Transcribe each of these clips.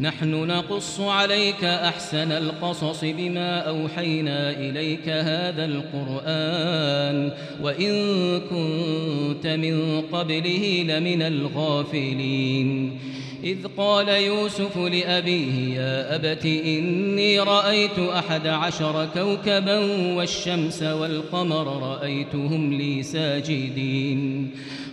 نحن نقص عليك أحسن القصص بما أوحينا إليك هذا القرآن وإن كنت من قبله لمن الغافلين. إذ قال يوسف لأبيه يا أبت إني رأيت أحد عشر كوكبا والشمس والقمر رأيتهم لي ساجدين.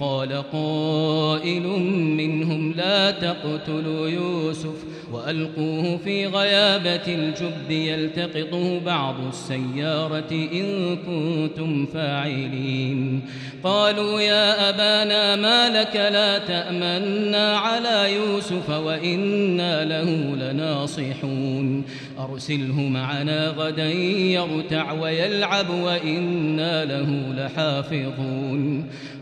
قال قائل منهم لا تقتلوا يوسف وألقوه في غيابة الجب يلتقطه بعض السيارة إن كنتم فاعلين. قالوا يا أبانا ما لك لا تأمنا على يوسف وإنا له لناصحون. أرسله معنا غدا يرتع ويلعب وإنا له لحافظون.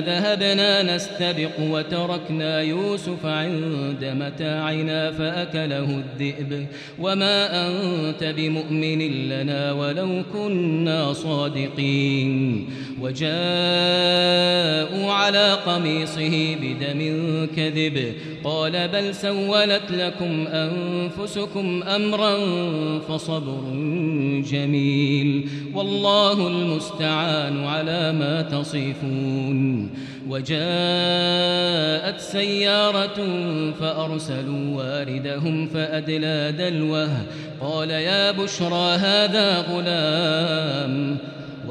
ذهبنا نستبق وتركنا يوسف عند متاعنا فأكله الذئب. وما أنت بمؤمن لنا ولو كنا صادقين. وجاءوا على قميصه بدم كذب. قال بل سولت لكم أنفسكم أمرا فصبر جميل. والله المستعان على ما تصفون. وجاءت سيارة فأرسلوا واردهم فأدلى دلوه قال يا بشرى هذا غلام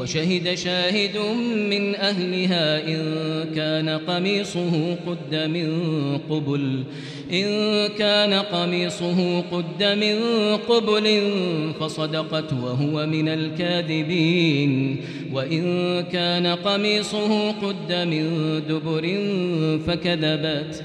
وشهد شاهد من أهلها إن كان قميصه قد من قبل إن كان قميصه قد من قبل فصدقت وهو من الكاذبين وإن كان قميصه قد من دبر فكذبت.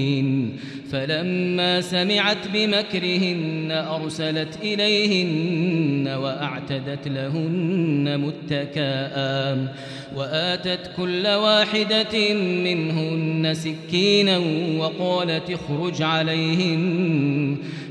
فلما سمعت بمكرهن أرسلت إليهن وأعتدت لهن متكاء وآتت كل واحدة منهن سكينا وقالت اخرج عليهن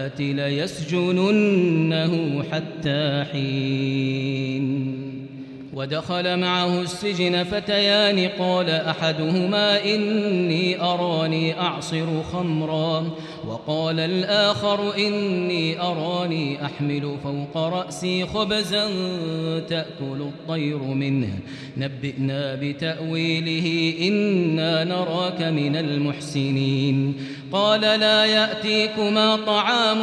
الآيات ليسجننه حتى حين. ودخل معه السجن فتيان قال أحدهما إني أراني أعصر خمرا. وقال الآخر إني أراني أحمل فوق رأسي خبزا تأكل الطير منه. نبئنا بتأويله إنا نراك من المحسنين. قال لا يأتيكما طعام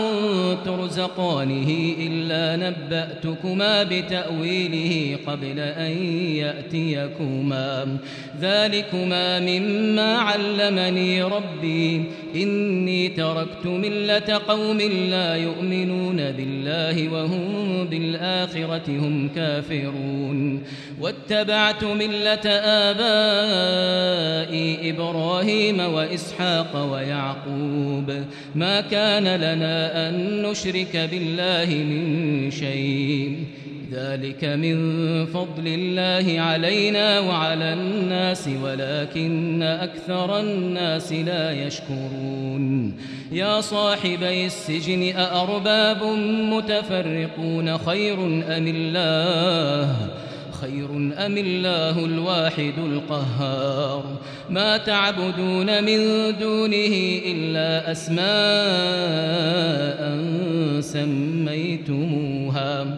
ترزقانه إلا نبأتكما بتأويله قبل أن يأتيكما. ذلكما مما علمني ربي. إني تركت ملة قوم لا يؤمنون بالله وهم بالآخرة هم كافرون واتبعت ملة آبائي إبراهيم وإسحاق ويعقوب ما كان لنا أن نشرك بالله من شيء ذلك من فضل الله علينا وعلى الناس ولكن أكثر الناس لا يشكرون. يا صاحبي السجن أأرباب متفرقون خير أم الله؟ أخير أم الله الواحد القهار؟ ما تعبدون من دونه إلا أسماء سميتموها.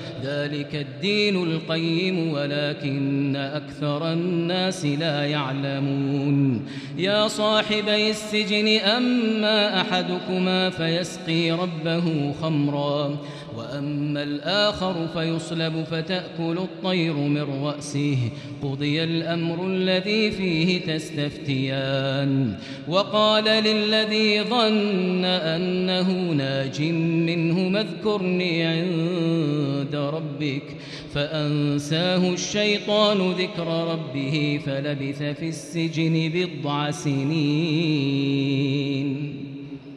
ذلك الدين القيم ولكن أكثر الناس لا يعلمون. يا صاحبي السجن أما أحدكما فيسقي ربه خمرا. وأما الآخر فيصلب فتأكل الطير من رأسه. قضي الأمر الذي فيه تستفتيان. وقال للذي ظن أنه ناج منه اذكرني عند ربك. فأنساه الشيطان ذكر ربه فلبث في السجن بضع سنين.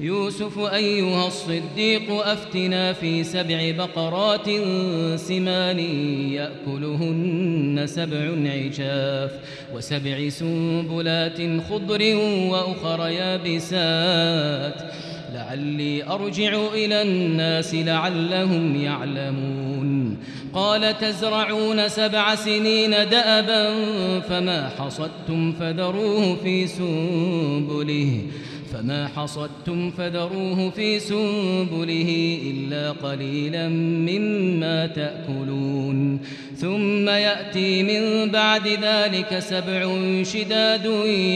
يوسف أيها الصديق أفتنا في سبع بقرات سمان يأكلهن سبع عجاف وسبع سنبلات خضر وأخر يابسات. لعلي أرجع إلى الناس لعلهم يعلمون. قال تزرعون سبع سنين دأبا فما حصدتم فذروه في سنبله. فما حصدتم فذروه في سنبله إلا قليلا مما تأكلون. ثم يأتي من بعد ذلك سبع شداد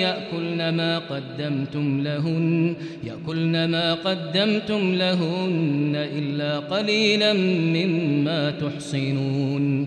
يأكلن ما قدمتم لهن يأكلن ما قدمتم لهن إلا قليلا مما تحصنون.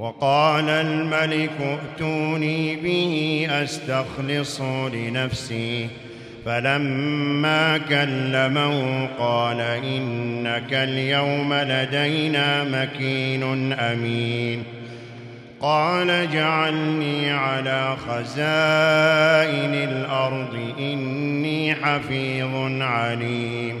وقال الملك ائتوني به أستخلص لنفسي. فلما كلمه قال إنك اليوم لدينا مكين أمين. قال جعلني على خزائن الأرض إني حفيظ عليم.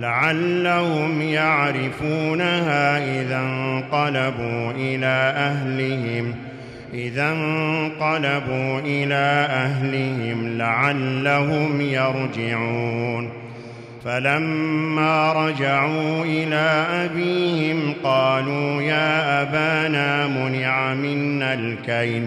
لعلهم يعرفونها إذا انقلبوا إلى أهلهم. إذا انقلبوا إلى أهلهم لعلهم يرجعون. فلما رجعوا إلى أبيهم قالوا يا أبانا منع منا الكيل.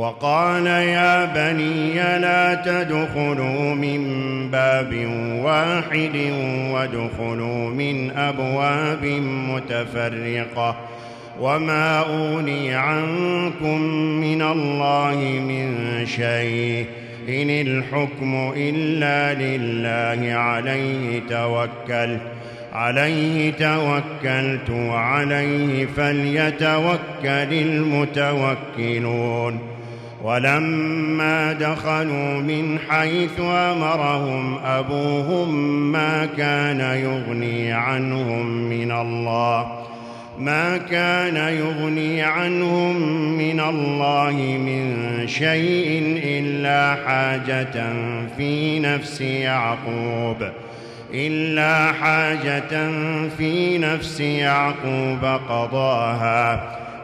وقال يا بني لا تدخلوا من باب واحد وادخلوا من أبواب متفرقة وما أغني عنكم من الله من شيء إن الحكم إلا لله عليه توكلت عليه توكلت وعليه فليتوكل المتوكلون ولما دخلوا من حيث أمرهم أبوهم ما كان يغني عنهم من الله ما كان يغني عنهم من الله من شيء إلا حاجة في نفس يعقوب إلا حاجة في نفس يعقوب قضاها.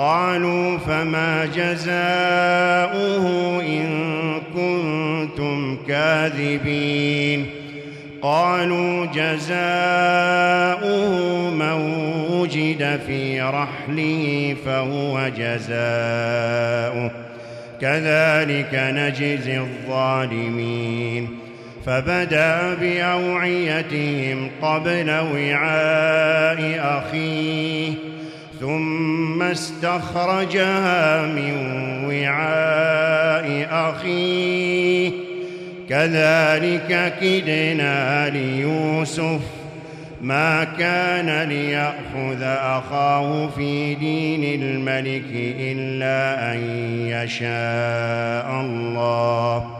قالوا فما جزاؤه إن كنتم كاذبين قالوا جزاؤه من وجد في رحله فهو جزاؤه. كذلك نجزي الظالمين. فبدأ بأوعيتهم قبل وعاء أخيه. ثم استخرجها من وعاء أخيه. كذلك كدنا ليوسف ما كان ليأخذ أخاه في دين الملك إلا أن يشاء الله.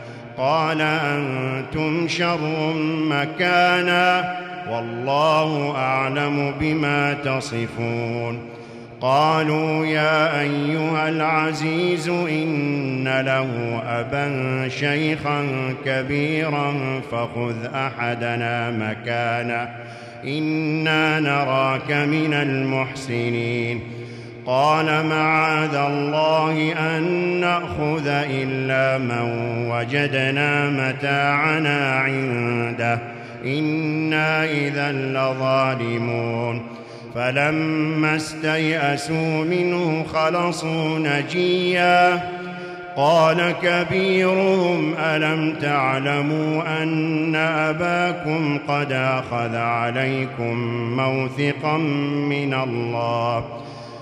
قال أنتم شر مكانا والله أعلم بما تصفون. قالوا يا أيها العزيز إن له أبا شيخا كبيرا فخذ أحدنا مكانه. إنا نراك من المحسنين. قال معاذ الله أن نأخذ إلا من وجدنا متاعنا عنده. إنا إذا لظالمون. فلما استيئسوا منه خلصوا نجيا. قال كبيرهم ألم تعلموا أن أباكم قد أخذ عليكم موثقا من الله؟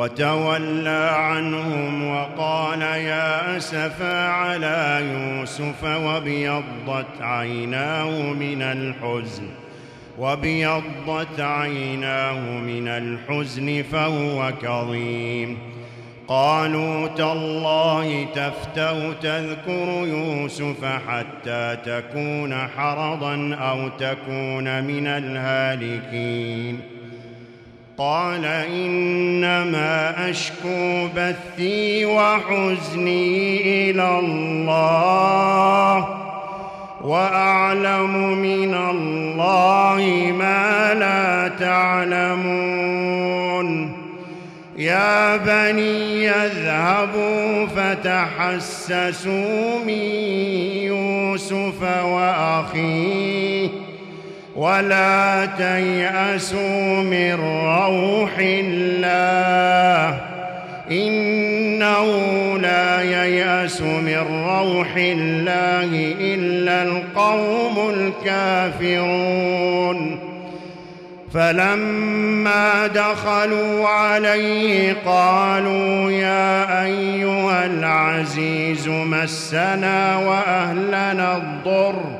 وتولى عنهم وقال يا أسفا على يوسف وابيضت عيناه من الحزن وابيضت عيناه من الحزن فهو كظيم. قالوا تالله تفتأ تذكر يوسف حتى تكون حرضا أو تكون من الهالكين. قال إنما أشكو بثي وحزني إلى الله وأعلم من الله ما لا تعلمون. يا بني اذهبوا فتحسسوا من يوسف وأخيه ولا تيأسوا من روح الله. إنه لا ييأس من روح الله إلا القوم الكافرون. فلما دخلوا عليه قالوا يا أيها العزيز مسنا وأهلنا الضر.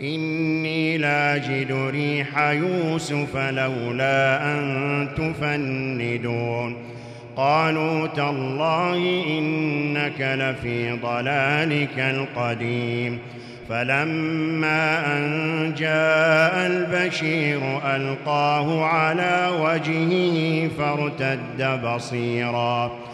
إني لاجد ريح يوسف لولا أن تفندون. قالوا تالله إنك لفي ضلالك القديم. فلما أن جاء البشير ألقاه على وجهه فارتد بصيراً.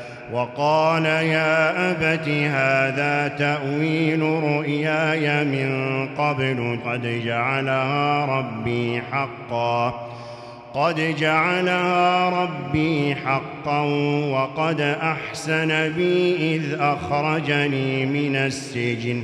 وقال يا أبت هذا تأويل رؤياي من قبل. قد جعلها ربي حقا. قد جعلها ربي حقا وقد أحسن بي إذ أخرجني من السجن.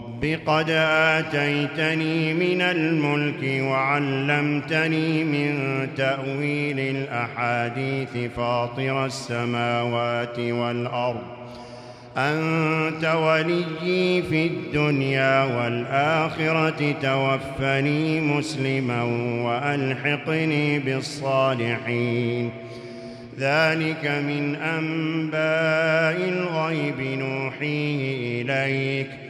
رب قد آتيتني من الملك وعلمتني من تأويل الأحاديث فاطر السماوات والأرض. أنت وليي في الدنيا والآخرة توفني مسلما وألحقني بالصالحين. ذلك من أنباء الغيب نوحيه إليك.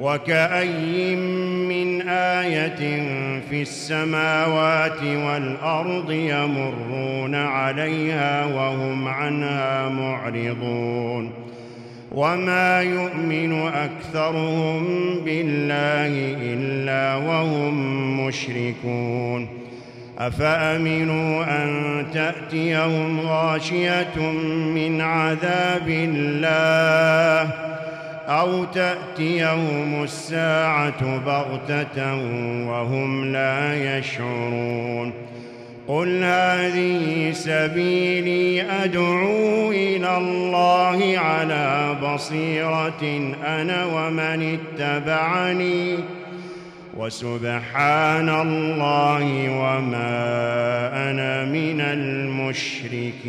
وكأي من آية في السماوات والأرض يمرون عليها وهم عنها معرضون. وما يؤمن أكثرهم بالله إلا وهم مشركون. أفأمنوا أن تأتيهم غاشية من عذاب الله؟ أو تأتيهم الساعة بغتة وهم لا يشعرون. قل هذه سبيلي أدعو إلى الله على بصيرة أنا ومن اتبعني وسبحان الله وما أنا من المشركين.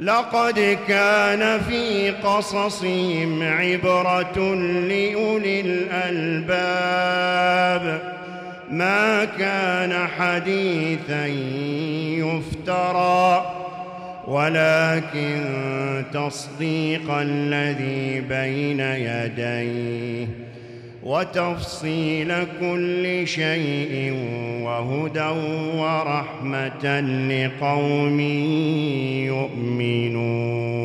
لقد كان في قصصهم عبرة لأولي الألباب. ما كان حديثا يفترى ولكن تصديق الذي بين يديه وتفصيل كل شيء وهدى ورحمة لقوم يؤمنون.